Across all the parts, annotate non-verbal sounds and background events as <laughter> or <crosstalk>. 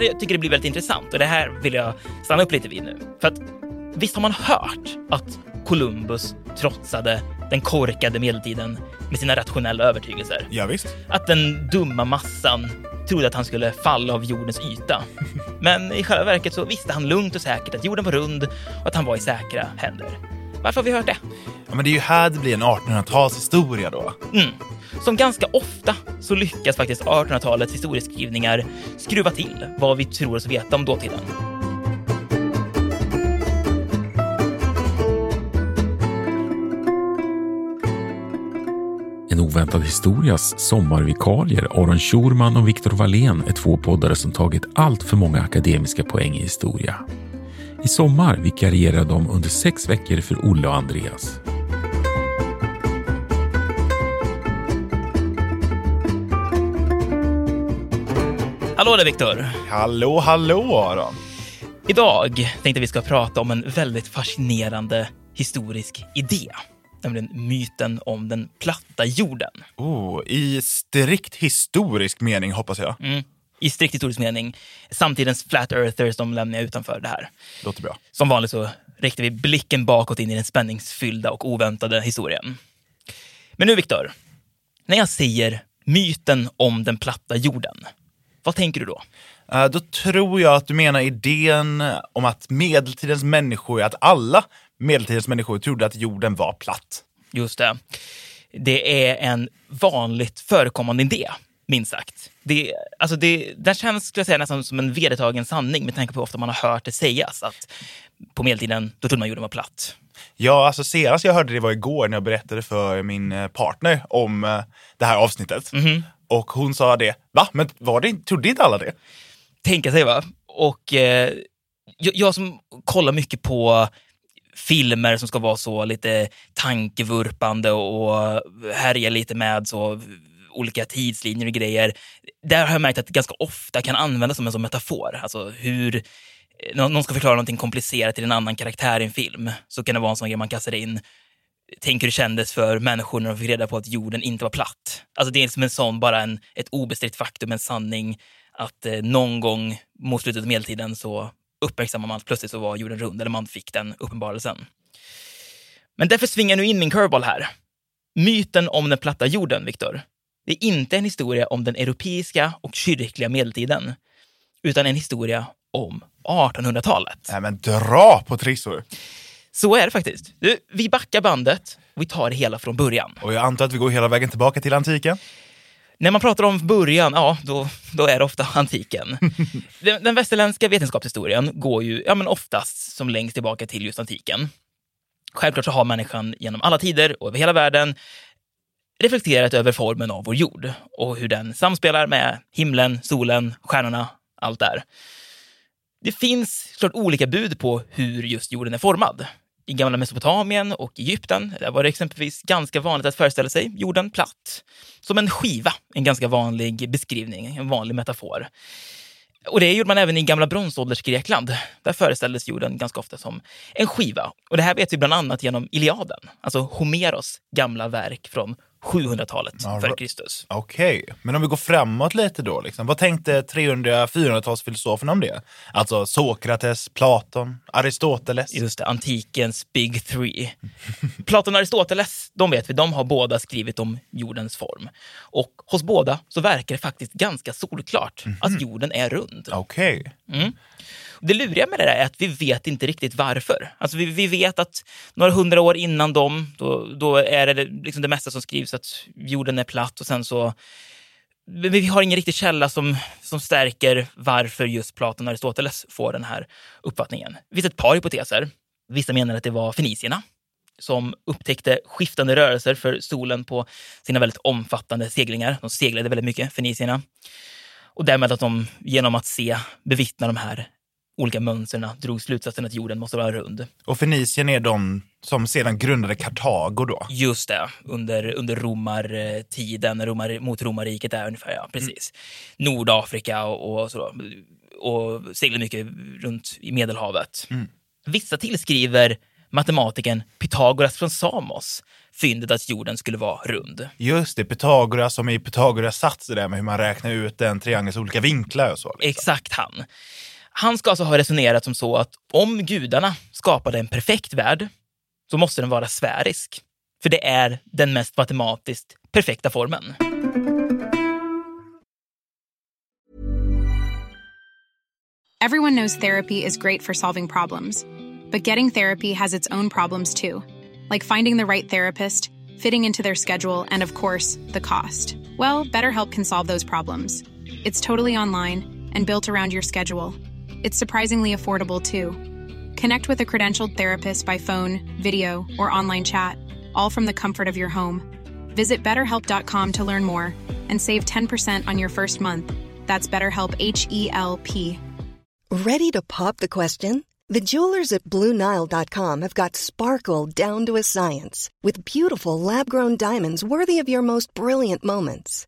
Här jag tycker det blir väldigt intressant och det här vill jag stanna upp lite vid nu. För att visst har man hört att Columbus trotsade den korkade medeltiden med sina rationella övertygelser. Ja, visst. Att den dumma massan trodde att han skulle falla av jordens yta. <laughs> Men i själva verket så visste han lugnt och säkert att jorden var rund och att han var i säkra händer. Varför har vi hört det? Ja, men det är ju här det blir en 1800-talshistoria då. Mm. Som ganska ofta så lyckas faktiskt 1800-talets historieskrivningar skruva till vad vi tror oss veta om dåtiden. En oväntad historias sommarvikarier Aron Schurman och Viktor Wallén är två poddare som tagit allt för många akademiska poäng i historia. I sommar vikarierar de under sex veckor för Olle och Andreas. Hallå där Viktor! Hallå, hallå Aron! Idag tänkte vi ska prata om en väldigt fascinerande historisk idé. Nämligen myten om den platta jorden. Oh, I strikt historisk mening hoppas jag. Mm. I strikt historisk mening. Samtidens flat earthers, de lämnar jag utanför det här. Låter bra. Som vanligt så riktar vi blicken bakåt in i den spänningsfyllda och oväntade historien. Men nu Viktor, när jag säger myten om den platta jorden, vad tänker du då? Uh, då tror jag att du menar idén om att medeltidens människor, att alla medeltidens människor trodde att jorden var platt. Just det. Det är en vanligt förekommande idé, minst sagt. Det, alltså det, den känns skulle jag säga, nästan som en vedertagen sanning med tanke på hur ofta man har hört det sägas. Att på medeltiden då trodde man jorden var platt. Ja, alltså senast jag hörde det var igår när jag berättade för min eh, partner om eh, det här avsnittet. Mhm. Och hon sa det, va? Men var det, trodde inte alla det? Tänka sig va? Och eh, jag, jag som kollar mycket på filmer som ska vara så lite tankevurpande och härja lite med så olika tidslinjer och grejer. Där har jag märkt att det ganska ofta kan användas som en sån metafor. Alltså hur eh, någon någon ska förklara någonting komplicerat till en annan karaktär i en film, så kan det vara en sån grej man kastar in. Tänk hur det kändes för människor när de fick reda på att jorden inte var platt. Alltså det är som en sån, bara en, ett obestritt faktum, en sanning, att eh, någon gång mot slutet av medeltiden så uppmärksammar man att plötsligt så var jorden rund, eller man fick den uppenbarelsen. Men därför svingar jag nu in min curveball här. Myten om den platta jorden, Viktor, det är inte en historia om den europeiska och kyrkliga medeltiden, utan en historia om 1800-talet. Nej men dra på trissor! Så är det faktiskt. Du, vi backar bandet och vi tar det hela från början. Och jag antar att vi går hela vägen tillbaka till antiken? När man pratar om början, ja, då, då är det ofta antiken. <laughs> den, den västerländska vetenskapshistorien går ju ja, men oftast som längst tillbaka till just antiken. Självklart så har människan genom alla tider och över hela världen reflekterat över formen av vår jord och hur den samspelar med himlen, solen, stjärnorna, allt där. Det finns klart olika bud på hur just jorden är formad. I gamla Mesopotamien och Egypten där var det exempelvis ganska vanligt att föreställa sig jorden platt. Som en skiva, en ganska vanlig beskrivning, en vanlig metafor. Och det gjorde man även i gamla bronsåldersgrekland. Där föreställdes jorden ganska ofta som en skiva. Och det här vet vi bland annat genom Iliaden, alltså Homeros gamla verk från 700-talet Ja, före Kristus. Okej, men om vi går framåt lite då, liksom. vad tänkte 300-400-talsfilosoferna om det? Alltså Sokrates, Platon, Aristoteles? Just det, antikens big three. <laughs> Platon och Aristoteles, de vet vi, de har båda skrivit om jordens form. Och hos båda så verkar det faktiskt ganska solklart att jorden är rund. Okej. Mm. Det luriga med det där är att vi vet inte riktigt varför. Alltså vi, vi vet att några hundra år innan dem, då, då är det liksom det mesta som skrivs att jorden är platt och sen så men vi har ingen riktig källa som, som stärker varför just Platon och Aristoteles får den här uppfattningen. Det finns ett par hypoteser. Vissa menar att det var fenicierna som upptäckte skiftande rörelser för solen på sina väldigt omfattande seglingar. De seglade väldigt mycket, fenicierna. Och därmed att de genom att se, bevittna de här olika mönstren drog slutsatsen att jorden måste vara rund. Och Fenicien är de som sedan grundade Kartago då? Just det, under, under romartiden, romar, mot romarriket där ungefär, ja precis. Mm. Nordafrika och, och så. Och seglade mycket runt i Medelhavet. Mm. Vissa tillskriver matematikern Pythagoras från Samos fyndet att jorden skulle vara rund. Just det, Pythagoras som i Pythagoras sats det där med hur man räknar ut en triangels olika vinklar och så. Liksom. Exakt han. Han ska alltså ha resonerat som så att om gudarna skapade en perfekt värld så måste den vara sfärisk. För det är den mest matematiskt perfekta formen. Everyone knows therapy is great for solving problems. But getting therapy has its own problems too. Like finding the right therapist, fitting into their schedule, and of course, the cost. Well, BetterHelp can solve those problems. It's totally online and built around your schedule. It's surprisingly affordable too. Connect with a credentialed therapist by phone, video, or online chat, all from the comfort of your home. Visit betterhelp.com to learn more and save 10% on your first month. That's BetterHelp H E L P. Ready to pop the question? The jewelers at Bluenile.com have got sparkle down to a science with beautiful lab grown diamonds worthy of your most brilliant moments.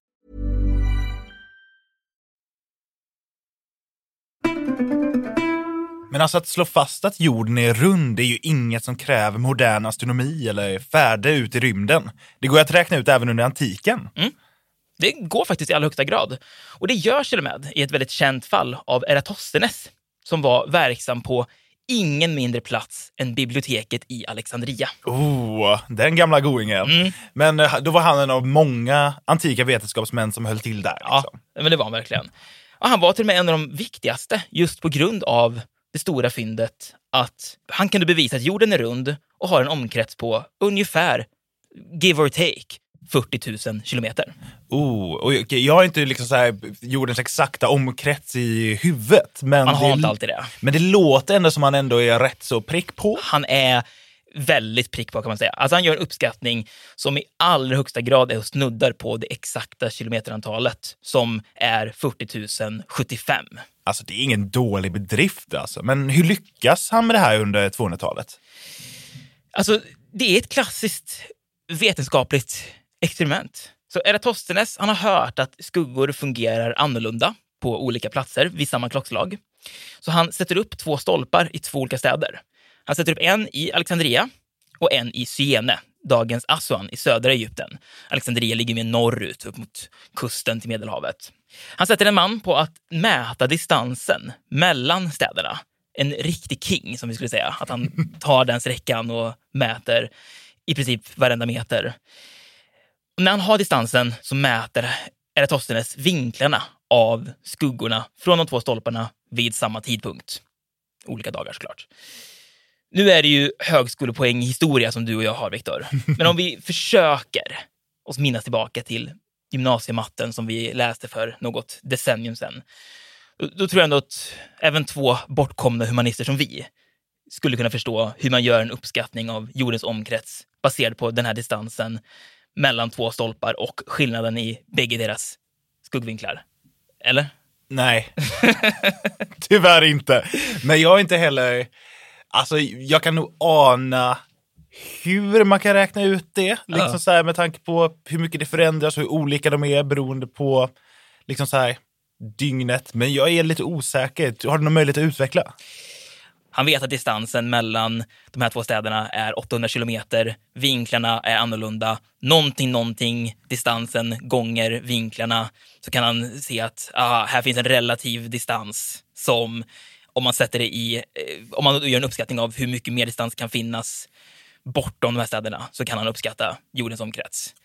Men alltså att slå fast att jorden är rund är ju inget som kräver modern astronomi eller färde ut i rymden. Det går att räkna ut även under antiken. Mm. Det går faktiskt i allra högsta grad. Och det görs till och med i ett väldigt känt fall av Eratosthenes som var verksam på ingen mindre plats än biblioteket i Alexandria. Oh, den gamla goingen. Mm. Men eh, då var han en av många antika vetenskapsmän som höll till där. Liksom. Ja, men det var han verkligen. Och han var till och med en av de viktigaste just på grund av det stora fyndet att han kunde bevisa att jorden är rund och har en omkrets på ungefär, give or take, 40 000 kilometer. Oh, och jag har inte liksom så jordens exakta omkrets i huvudet. Men Man har det, inte alltid det. Men det låter ändå som han ändå är rätt så prick på. Han är väldigt prick på kan man säga. Alltså han gör en uppskattning som i allra högsta grad är och snuddar på det exakta kilometerantalet som är 40 075. Alltså det är ingen dålig bedrift alltså. Men hur lyckas han med det här under 200-talet? Alltså det är ett klassiskt vetenskapligt experiment. Så Eratosthenes han har hört att skuggor fungerar annorlunda på olika platser vid samma klockslag. Så han sätter upp två stolpar i två olika städer. Han sätter upp en i Alexandria och en i Syene, dagens Aswan i södra Egypten. Alexandria ligger mer norrut, upp mot kusten till Medelhavet. Han sätter en man på att mäta distansen mellan städerna. En riktig king, som vi skulle säga. Att han <laughs> tar den sträckan och mäter i princip varenda meter. Och när han har distansen så mäter Eratosthenes vinklarna av skuggorna från de två stolparna vid samma tidpunkt. Olika dagar såklart. Nu är det ju högskolepoäng i historia som du och jag har, Viktor. Men om vi <laughs> försöker oss minnas tillbaka till gymnasiematten som vi läste för något decennium sedan. Då, då tror jag ändå att även två bortkomna humanister som vi skulle kunna förstå hur man gör en uppskattning av jordens omkrets baserad på den här distansen mellan två stolpar och skillnaden i bägge deras skuggvinklar. Eller? Nej, <laughs> tyvärr inte. Men jag är inte heller... Alltså, jag kan nog ana hur man kan räkna ut det. Liksom så här, med tanke på hur mycket det förändras och hur olika de är beroende på liksom så här, dygnet, men jag är lite osäker. Har du någon möjlighet att utveckla? Han vet att distansen mellan de här två städerna är 800 kilometer. Vinklarna är annorlunda. Någonting, någonting, distansen gånger vinklarna. Så kan han se att aha, här finns en relativ distans som om man sätter det i, eh, om man gör en uppskattning av hur mycket mer distans kan finnas bortom de här städerna så kan han uppskatta jordens omkrets.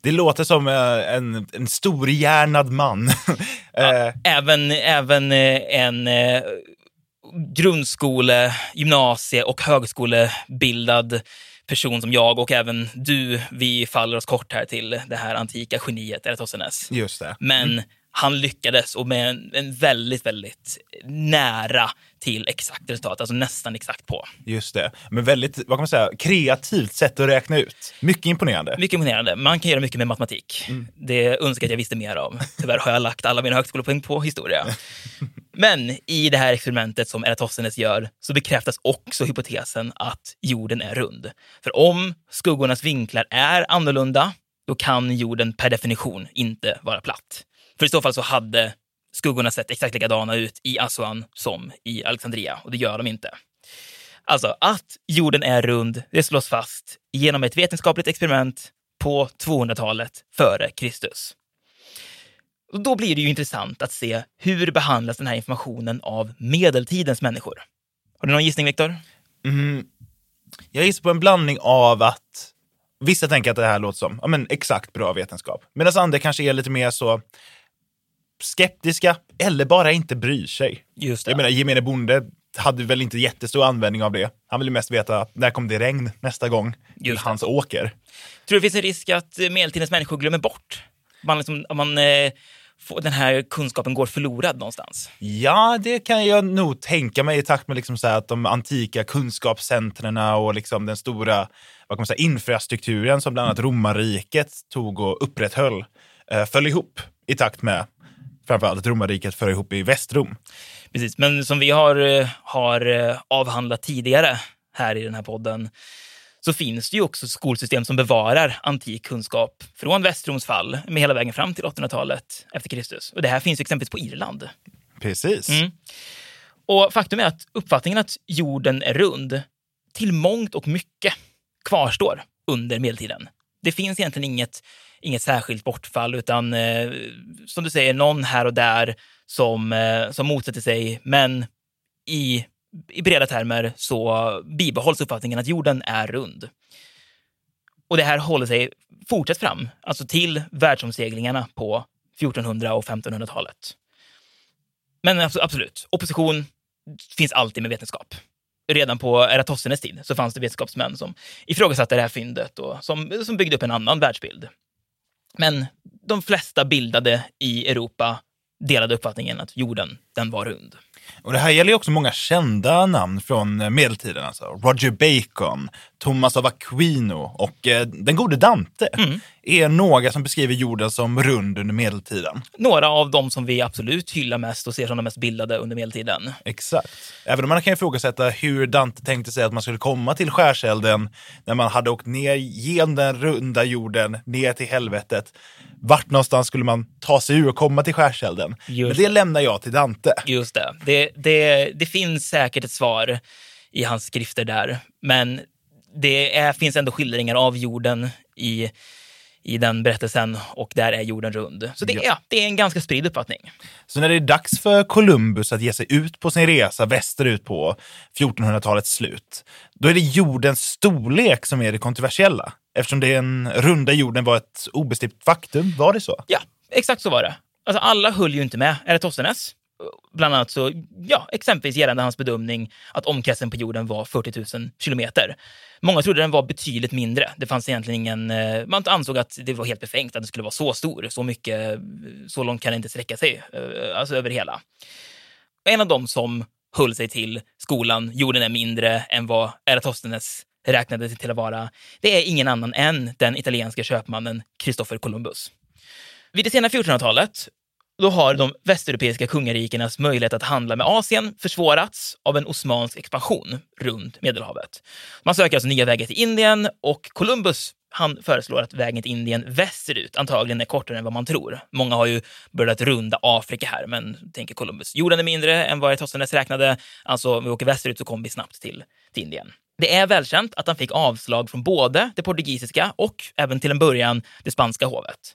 Det låter som eh, en, en storhjärnad man. <laughs> Ja, Eh, även, även en grundskole, gymnasie och högskolebildad person som jag och även du, vi faller oss kort här till det här antika geniet Eratosthenes. Just det. Men han lyckades och med en, en väldigt, väldigt nära till exakt resultat, alltså nästan exakt på. Just det. Men väldigt, vad kan man säga, kreativt sätt att räkna ut. Mycket imponerande. Mycket imponerande. Man kan göra mycket med matematik. Det önskar jag att jag visste mer om. Tyvärr har jag lagt alla mina högskolepoäng på historia. <laughs> Men i det här experimentet som Eratosthenes gör så bekräftas också hypotesen att jorden är rund. För om skuggornas vinklar är annorlunda, då kan jorden per definition inte vara platt. För i så fall så hade skuggorna sett exakt likadana ut i Aswan som i Alexandria och det gör de inte. Alltså att jorden är rund, det slås fast genom ett vetenskapligt experiment på 200-talet före Kristus. Och då blir det ju intressant att se hur behandlas den här informationen av medeltidens människor. Har du någon gissning, Viktor? Mm. Jag gissar på en blandning av att vissa tänker att det här låter som ja, men exakt bra vetenskap. Medan andra kanske är lite mer så skeptiska eller bara inte bryr sig. Just det. Jag menar, gemene bonde hade väl inte jättestor användning av det. Han ville mest veta när kommer det regn nästa gång det. hans åker. Tror du det finns en risk att eh, medeltidens människor glömmer bort? Man liksom, om man, eh, får, den här kunskapen går förlorad någonstans? Ja, det kan jag nog tänka mig i takt med liksom så att de antika kunskapscentren och liksom den stora vad kan man säga, infrastrukturen som bland annat romarriket tog och upprätthöll eh, föll ihop i takt med framförallt att romarriket föll ihop i Västrom. Precis, men som vi har, eh, har eh, avhandlat tidigare här i den här podden så finns det ju också skolsystem som bevarar antik kunskap från Västroms fall med hela vägen fram till 800-talet efter Kristus. Och det här finns exempelvis på Irland. Precis. Mm. Och faktum är att uppfattningen att jorden är rund till mångt och mycket kvarstår under medeltiden. Det finns egentligen inget, inget särskilt bortfall, utan eh, som du säger, någon här och där som, eh, som motsätter sig, men i, i breda termer så bibehålls uppfattningen att jorden är rund. Och det här håller sig fortsatt fram, alltså till världsomseglingarna på 1400 och 1500-talet. Men absolut, opposition finns alltid med vetenskap. Redan på Eratosthenes tid så fanns det vetenskapsmän som ifrågasatte det här fyndet och som, som byggde upp en annan världsbild. Men de flesta bildade i Europa delade uppfattningen att jorden, den var rund. Och det här gäller ju också många kända namn från medeltiden. Alltså Roger Bacon, Thomas av Aquino och eh, den gode Dante Mm. är några som beskriver jorden som rund under medeltiden. Några av dem som vi absolut hyllar mest och ser som de mest bildade under medeltiden. Exakt. Även om man kan ifrågasätta hur Dante tänkte sig att man skulle komma till skärselden när man hade åkt ner genom den runda jorden ner till helvetet. Vart någonstans skulle man ta sig ur och komma till skärselden? Just Men det lämnar jag till Dante. Just det. Det, det. det finns säkert ett svar i hans skrifter där, men det är, finns ändå skildringar av jorden i, i den berättelsen och där är jorden rund. Så det, Ja. ja. det är en ganska spridd uppfattning. Så när det är dags för Columbus att ge sig ut på sin resa västerut på 1400-talets slut, då är det jordens storlek som är det kontroversiella. Eftersom den runda jorden var ett obestritt faktum, var det så? Ja, exakt så var det. Alltså, alla höll ju inte med Eratosthenes. Bland annat så, ja, exempelvis gällande hans bedömning att omkretsen på jorden var 40 000 kilometer. Många trodde den var betydligt mindre. Det fanns egentligen ingen... Eh, man ansåg att det var helt befängt att den skulle vara så stor. Så mycket, eh, så långt kan det inte sträcka sig, eh, alltså över hela. En av dem som höll sig till skolan, jorden är mindre än vad Eratosthenes räknade till att vara, det är ingen annan än den italienska köpmannen Christopher Columbus. Vid det sena 1400-talet då har de västeuropeiska kungarikernas möjlighet att handla med Asien försvårats av en osmansk expansion runt Medelhavet. Man söker alltså nya vägar till Indien och Columbus han föreslår att vägen till Indien västerut antagligen är kortare än vad man tror. Många har ju börjat runda Afrika här, men tänker Columbus, jorden är mindre än vad Eratosthenes räknade, alltså om vi åker västerut så kommer vi snabbt till, till Indien. Det är välkänt att han fick avslag från både det portugisiska och även till en början det spanska hovet.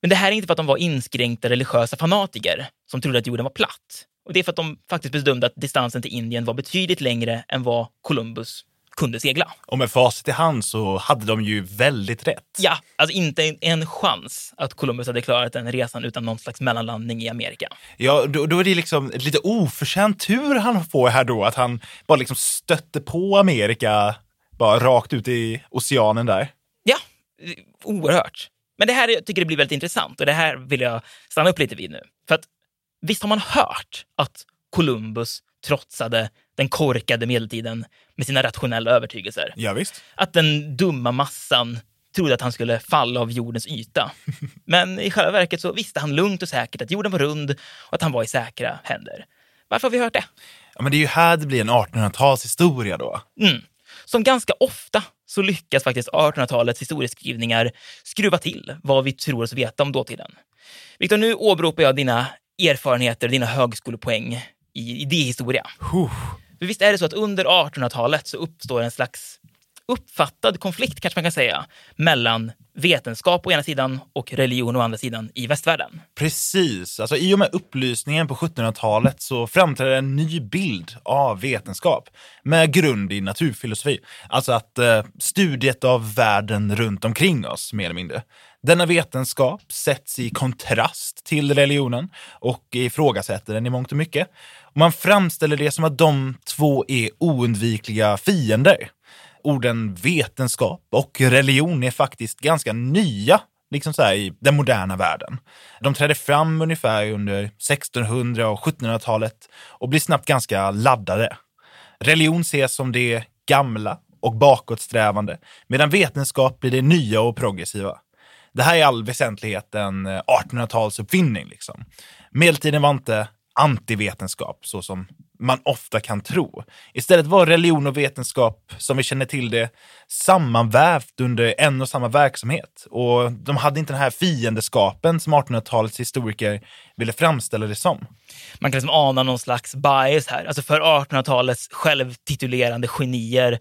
Men det här är inte för att de var inskränkta religiösa fanatiker som trodde att jorden var platt. Och det är för att de faktiskt bedömde att distansen till Indien var betydligt längre än vad Columbus kunde segla. Och med facit i hand så hade de ju väldigt rätt. Ja, alltså inte en chans att Columbus hade klarat den resan utan någon slags mellanlandning i Amerika. Ja, då, då är det liksom lite oförtjänt tur han får här då, att han bara liksom stötte på Amerika bara rakt ut i oceanen där. Ja, oerhört. Men det här jag tycker jag blir väldigt intressant och det här vill jag stanna upp lite vid nu. För att visst har man hört att Columbus trotsade den korkade medeltiden med sina rationella övertygelser. Ja, visst. Att den dumma massan trodde att han skulle falla av jordens yta. <laughs> Men i själva verket så visste han lugnt och säkert att jorden var rund och att han var i säkra händer. Varför har vi hört det? Ja, men det är ju här det blir en 1800-talshistoria då. Mm. Som ganska ofta så lyckas faktiskt 1800-talets historieskrivningar skruva till vad vi tror oss veta om dåtiden. Viktor, nu åberopar jag dina erfarenheter, dina högskolepoäng i idéhistoria. Huh. För visst är det så att under 1800-talet så uppstår en slags uppfattad konflikt, kanske man kan säga, mellan vetenskap å ena sidan och religion å andra sidan i västvärlden. Precis. Alltså, I och med upplysningen på 1700-talet så framträder en ny bild av vetenskap med grund i naturfilosofi. Alltså att eh, studiet av världen runt omkring oss, mer eller mindre. Denna vetenskap sätts i kontrast till religionen och ifrågasätter den i mångt och mycket. Och man framställer det som att de två är oundvikliga fiender orden vetenskap och religion är faktiskt ganska nya liksom så i den moderna världen. De trädde fram ungefär under 1600 och 1700-talet och blir snabbt ganska laddade. Religion ses som det gamla och bakåtsträvande, medan vetenskap blir det nya och progressiva. Det här är i all väsentlighet en 1800-talsuppfinning. Eh, liksom. Medeltiden var inte antivetenskap så som man ofta kan tro. Istället var religion och vetenskap, som vi känner till det, sammanvävt under en och samma verksamhet. Och de hade inte den här fiendeskapen som 1800-talets historiker ville framställa det som. Man kan liksom ana någon slags bias här. Alltså för 1800-talets självtitulerande genier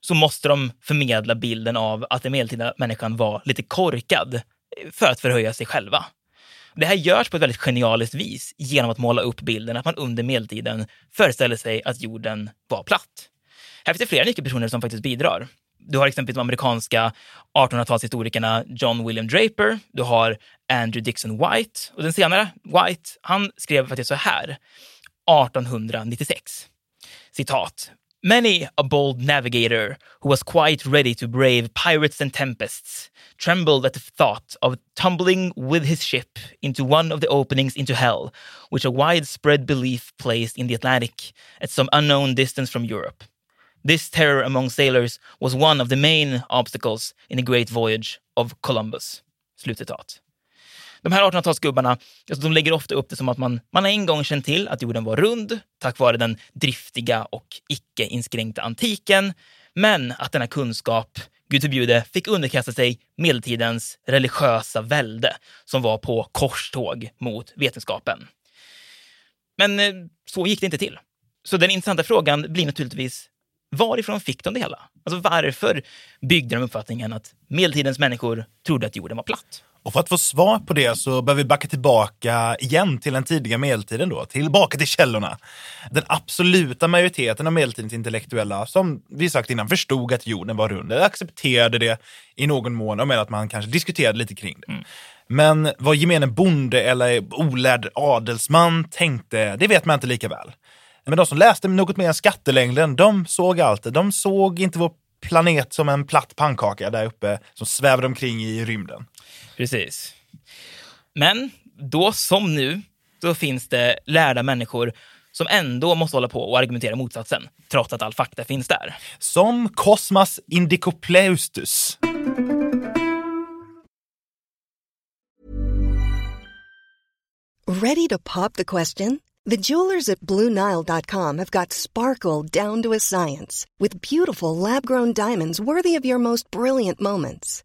så måste de förmedla bilden av att den medeltida människan var lite korkad för att förhöja sig själva. Det här görs på ett väldigt genialiskt vis genom att måla upp bilden att man under medeltiden föreställer sig att jorden var platt. Här finns det flera nyckelpersoner som faktiskt bidrar. Du har exempelvis de amerikanska 1800-talshistorikerna John William Draper, du har Andrew Dixon White och den senare, White, han skrev faktiskt så här 1896. Citat. Many a bold navigator who was quite ready to brave pirates and tempests trembled at the thought of tumbling with his ship into one of the openings into hell, which a widespread belief placed in the Atlantic at some unknown distance from Europe. This terror among sailors was one of the main obstacles in the great voyage of Columbus. Slutcitat. De här 1800-talsgubbarna alltså de lägger ofta upp det som att man, man har en gång känt till att jorden var rund tack vare den driftiga och icke inskränkta antiken, men att denna kunskap, gud förbjude, fick underkasta sig medeltidens religiösa välde som var på korståg mot vetenskapen. Men eh, så gick det inte till. Så den intressanta frågan blir naturligtvis, varifrån fick de det hela? Alltså varför byggde de uppfattningen att medeltidens människor trodde att jorden var platt? Och för att få svar på det så behöver vi backa tillbaka igen till den tidiga medeltiden då, tillbaka till källorna. Den absoluta majoriteten av medeltidens intellektuella, som vi sagt innan, förstod att jorden var rund, eller accepterade det i någon mån, och med att man kanske diskuterade lite kring det. Mm. Men vad gemene bonde eller olärd adelsman tänkte, det vet man inte lika väl. Men de som läste något mer än skattelängden, de såg allt. De såg inte vår planet som en platt pannkaka där uppe som svävade omkring i rymden. Precis. Men då som nu, så finns det lärda människor som ändå måste hålla på och argumentera motsatsen, trots att all fakta finns där. Som Cosmas Indicopleustus. Ready to pop the question? The jewelers at BlueNile.com have got sparkle down to a science with beautiful lab grown diamonds worthy of your most brilliant moments.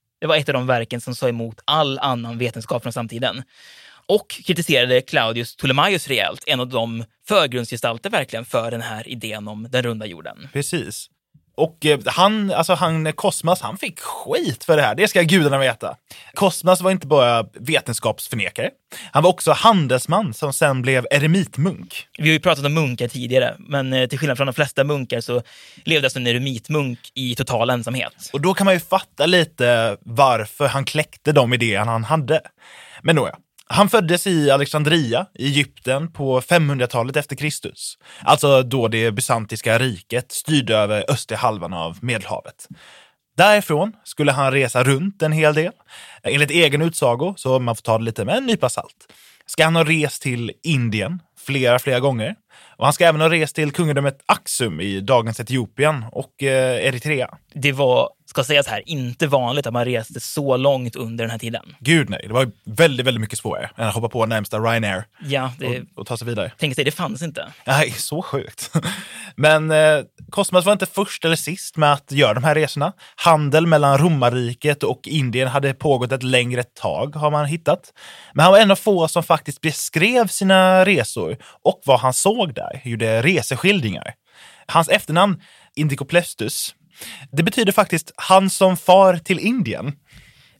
Det var ett av de verken som sa emot all annan vetenskap från samtiden. Och kritiserade Claudius Ptolemaios rejält, en av de förgrundsgestalter verkligen för den här idén om den runda jorden. Precis. Och eh, han, alltså han, Kosmas, han fick skit för det här. Det ska gudarna veta. Kosmas var inte bara vetenskapsförnekare. Han var också handelsman som sen blev eremitmunk. Vi har ju pratat om munkar tidigare, men eh, till skillnad från de flesta munkar så levde alltså en eremitmunk i total ensamhet. Och då kan man ju fatta lite varför han kläckte de idéer han hade. Men nåja, han föddes i Alexandria i Egypten på 500-talet efter Kristus. Alltså då det bysantiska riket styrde över östra halvan av Medelhavet. Därifrån skulle han resa runt en hel del. Enligt egen utsago, så man får ta det lite med en nypa salt, ska han ha rest till Indien flera, flera gånger. Och han ska även ha rest till kungadömet Axum i dagens Etiopien och eh, Eritrea. Det var, ska sägas här, inte vanligt att man reste så långt under den här tiden. Gud nej, det var väldigt, väldigt mycket svårare än att hoppa på närmsta Ryanair Ja, det, och, och ta sig vidare. tänk sig, det fanns inte. Nej, <laughs> så sjukt. Men eh, Kosmas var inte först eller sist med att göra de här resorna. Handel mellan romarriket och Indien hade pågått ett längre tag, har man hittat. Men han var en av få som faktiskt beskrev sina resor och vad han såg där, gjorde reseskildringar. Hans efternamn, Indicoplestus, det betyder faktiskt han som far till Indien.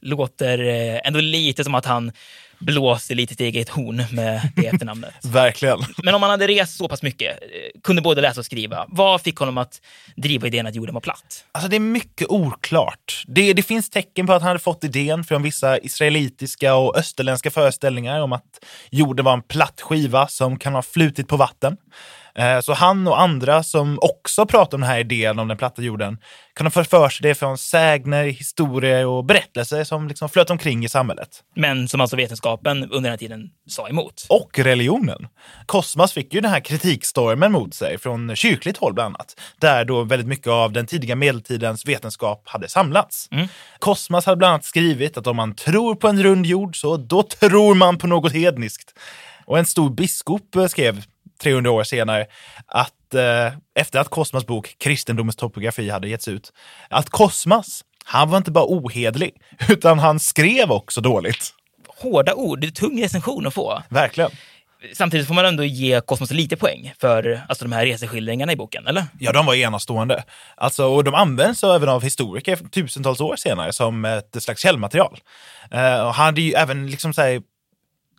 Låter eh, ändå lite som att han blåser lite till eget horn med <laughs> det efternamnet. Verkligen. Men om han hade rest så pass mycket, eh, kunde både läsa och skriva, vad fick honom att driva idén att jorden var platt? Alltså det är mycket oklart. Det, det finns tecken på att han hade fått idén från vissa israelitiska och österländska föreställningar om att jorden var en platt skiva som kan ha flutit på vatten. Eh, Så han och andra som också pratar om den här idén om den platta jorden kan ha fått för sig det från sägner, historier och berättelser som liksom flöt omkring i samhället. Men som alltså vetenskapen under den här tiden sa emot. Och religionen. Kosmas fick ju den här kritikstormen mot sig från kyrkligt håll bland annat, där då väldigt mycket av den tidiga medeltidens vetenskap hade samlats. Kosmas hade bland annat skrivit att om man tror på en rund jord så då tror man på något hedniskt. Och en stor biskop skrev 300 år senare att eh, efter att Kosmas bok Kristendomens topografi hade getts ut, att Kosmas, han var inte bara ohedlig, <laughs> utan han skrev också dåligt. Hårda ord, det är tung recension att få. Verkligen. Samtidigt får man ändå ge Kosmos lite poäng för alltså, de här reseskildringarna i boken, eller? Ja, de var enastående. Alltså, och de används även av historiker tusentals år senare som ett slags källmaterial. Eh, och han hade ju även liksom så här,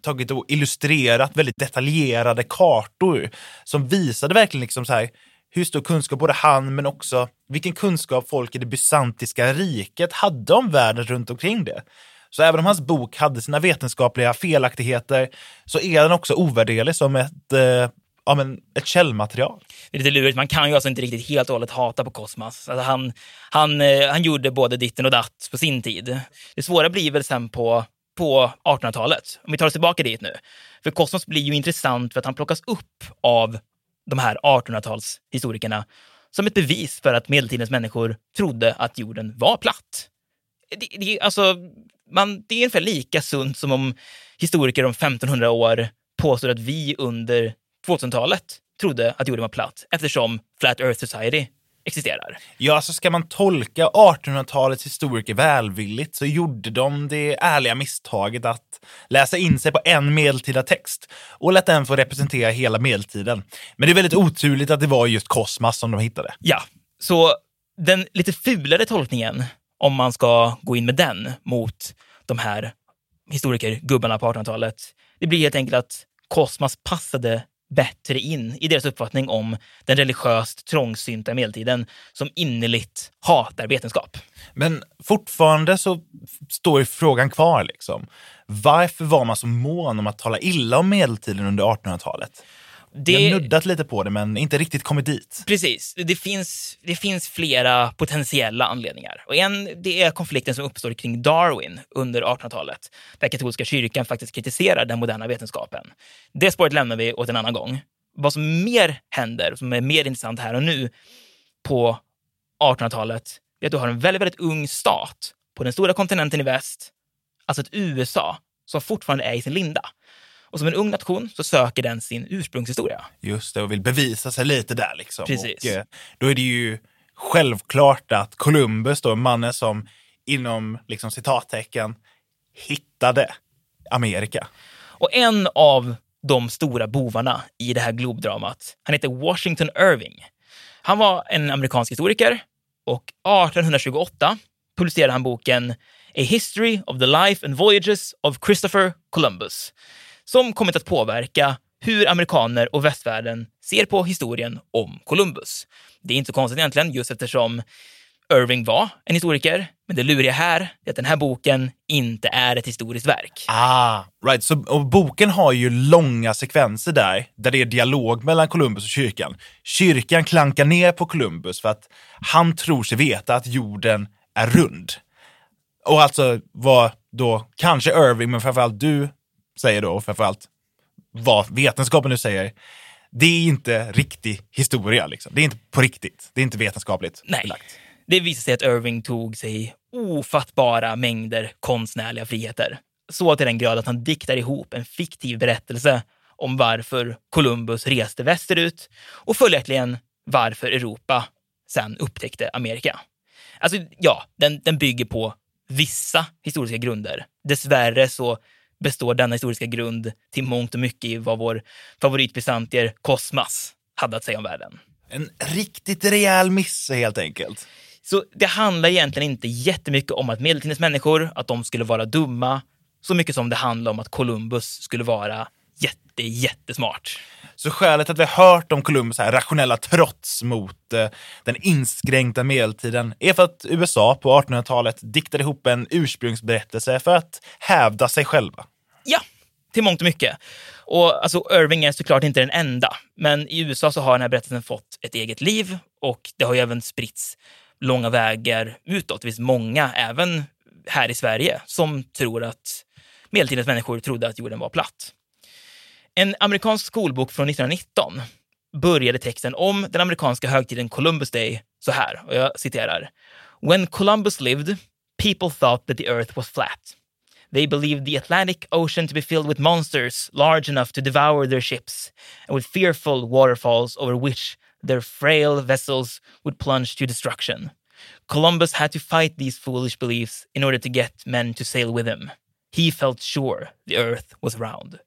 tagit och illustrerat väldigt detaljerade kartor som visade verkligen liksom så här, hur stor kunskap både han men också vilken kunskap folk i det bysantiska riket hade om världen runt omkring det. Så även om hans bok hade sina vetenskapliga felaktigheter så är den också ovärderlig som ett, eh, ja, men ett källmaterial. Det är lite lurigt, man kan ju alltså inte riktigt helt och hållet hata på Kosmas. Alltså han, han, eh, han gjorde både ditten och datt på sin tid. Det svåra blir väl sen på, på 1800-talet, om vi tar oss tillbaka dit nu. För Kosmos blir ju intressant för att han plockas upp av de här 1800-talshistorikerna som ett bevis för att medeltidens människor trodde att jorden var platt. Det, det, alltså, man, det är ungefär lika sunt som om historiker om 1500 år påstår att vi under 2000-talet trodde att jorden var platt eftersom Flat Earth Society existerar. Ja, alltså ska man tolka 1800-talets historiker välvilligt så gjorde de det ärliga misstaget att läsa in sig på en medeltida text och lät den få representera hela medeltiden. Men det är väldigt oturligt att det var just kosmas som de hittade. Ja, så den lite fulare tolkningen, om man ska gå in med den mot de här historikergubbarna på 1800-talet, det blir helt enkelt att kosmas passade bättre in i deras uppfattning om den religiöst trångsynta medeltiden som innerligt hatar vetenskap. Men fortfarande så står ju frågan kvar. Liksom. Varför var man så mån om att tala illa om medeltiden under 1800-talet? Det... Jag har nuddat lite på det, men inte riktigt kommit dit. Precis. Det finns, det finns flera potentiella anledningar. Och en det är konflikten som uppstår kring Darwin under 1800-talet, där katolska kyrkan faktiskt kritiserar den moderna vetenskapen. Det spåret lämnar vi åt en annan gång. Vad som mer händer, som är mer intressant här och nu på 1800-talet, är att du har en väldigt, väldigt ung stat på den stora kontinenten i väst, alltså ett USA, som fortfarande är i sin linda. Och som en ung nation så söker den sin ursprungshistoria. Just det, och vill bevisa sig lite där. Liksom. Precis. Och, eh, då är det ju självklart att Columbus, då, mannen som inom liksom, citattecken hittade Amerika. Och en av de stora bovarna i det här globdramat, han heter Washington Irving. Han var en amerikansk historiker och 1828 publicerade han boken A History of the Life and Voyages of Christopher Columbus som kommit att påverka hur amerikaner och västvärlden ser på historien om Columbus. Det är inte så konstigt egentligen, just eftersom Irving var en historiker. Men det luriga här är att den här boken inte är ett historiskt verk. Ah, right. Så, och boken har ju långa sekvenser där, där det är dialog mellan Columbus och kyrkan. Kyrkan klankar ner på Columbus för att han tror sig veta att jorden är rund. Och alltså vad då kanske Irving, men framförallt du säger då, och framförallt vad vetenskapen nu säger, det är inte riktig historia. Liksom. Det är inte på riktigt. Det är inte vetenskapligt Nej. belagt. Det visar sig att Irving tog sig ofattbara mängder konstnärliga friheter. Så till den grad att han diktar ihop en fiktiv berättelse om varför Columbus reste västerut och följaktligen varför Europa sen upptäckte Amerika. Alltså, ja, den, den bygger på vissa historiska grunder. Dessvärre så består denna historiska grund till mångt och mycket i vad vår favoritbysantier Kosmas hade att säga om världen. En riktigt rejäl miss helt enkelt. Så det handlar egentligen inte jättemycket om att medeltidens människor, att de skulle vara dumma, så mycket som det handlar om att Columbus skulle vara jätte, jättesmart. Så skälet att vi har hört om Columbus här rationella trots mot eh, den inskränkta medeltiden är för att USA på 1800-talet diktade ihop en ursprungsberättelse för att hävda sig själva. Ja, till mångt och mycket. Och alltså, Irving är såklart inte den enda, men i USA så har den här berättelsen fått ett eget liv och det har ju även spritts långa vägar utåt. Det finns många, även här i Sverige, som tror att medeltidens människor trodde att jorden var platt. En amerikansk skolbok från 1919 började texten om den amerikanska högtiden Columbus Day så här, och jag citerar. When Columbus lived, people thought that the earth was flat. They believed the Atlantic Ocean to be filled with monsters large enough to devour their ships, and with fearful waterfalls over which their frail vessels would plunge to destruction. Columbus had to fight these foolish beliefs in order to get men to sail with him. He felt sure the earth was round.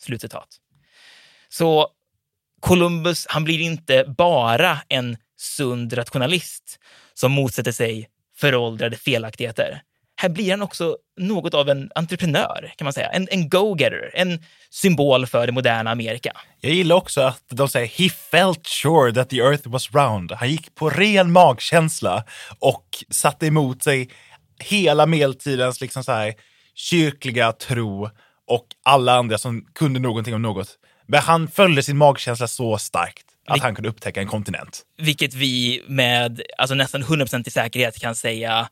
Slutcitat. Så Columbus, han blir inte bara en sund rationalist som motsätter sig föråldrade felaktigheter. Här blir han också något av en entreprenör, kan man säga. En, en go-getter, en symbol för det moderna Amerika. Jag gillar också att de säger “He felt sure that the earth was round”. Han gick på ren magkänsla och satte emot sig hela medeltidens liksom så här, kyrkliga tro och alla andra som kunde någonting om något. Men han följde sin magkänsla så starkt att han kunde upptäcka en kontinent. Vilket vi med alltså nästan 100% säkerhet kan säga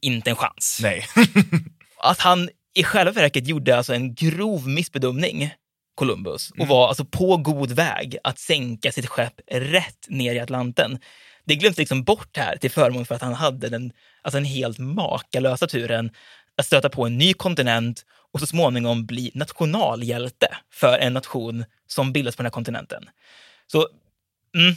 inte en chans. Nej. <laughs> att han i själva verket gjorde alltså en grov missbedömning, Columbus, och mm. var alltså på god väg att sänka sitt skepp rätt ner i Atlanten. Det glöms liksom bort här till förmån för att han hade den, alltså den helt makalösa turen att stöta på en ny kontinent och så småningom bli nationalhjälte för en nation som bildas på den här kontinenten. Så mm,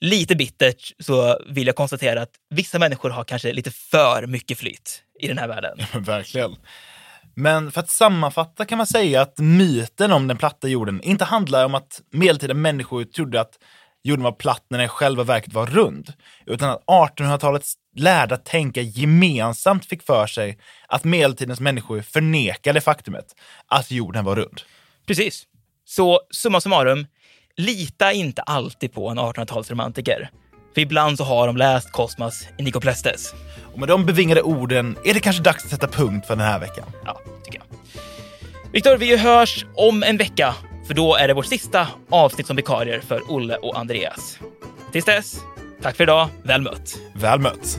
lite bittert så vill jag konstatera att vissa människor har kanske lite för mycket flyt i den här världen. Verkligen. Men för att sammanfatta kan man säga att myten om den platta jorden inte handlar om att medeltida människor trodde att jorden var platt när den själva verket var rund, utan att 1800-talets lärda tänka gemensamt fick för sig att medeltidens människor förnekade faktumet att jorden var rund. Precis. Så summa summarum, lita inte alltid på en 1800-talsromantiker. För ibland så har de läst Kosmas i Nikoplestes. Och med de bevingade orden är det kanske dags att sätta punkt för den här veckan. Ja, tycker jag. Viktor, vi hörs om en vecka, för då är det vårt sista avsnitt som vikarier för Olle och Andreas. Tills dess, tack för idag. Väl mött. Väl mött.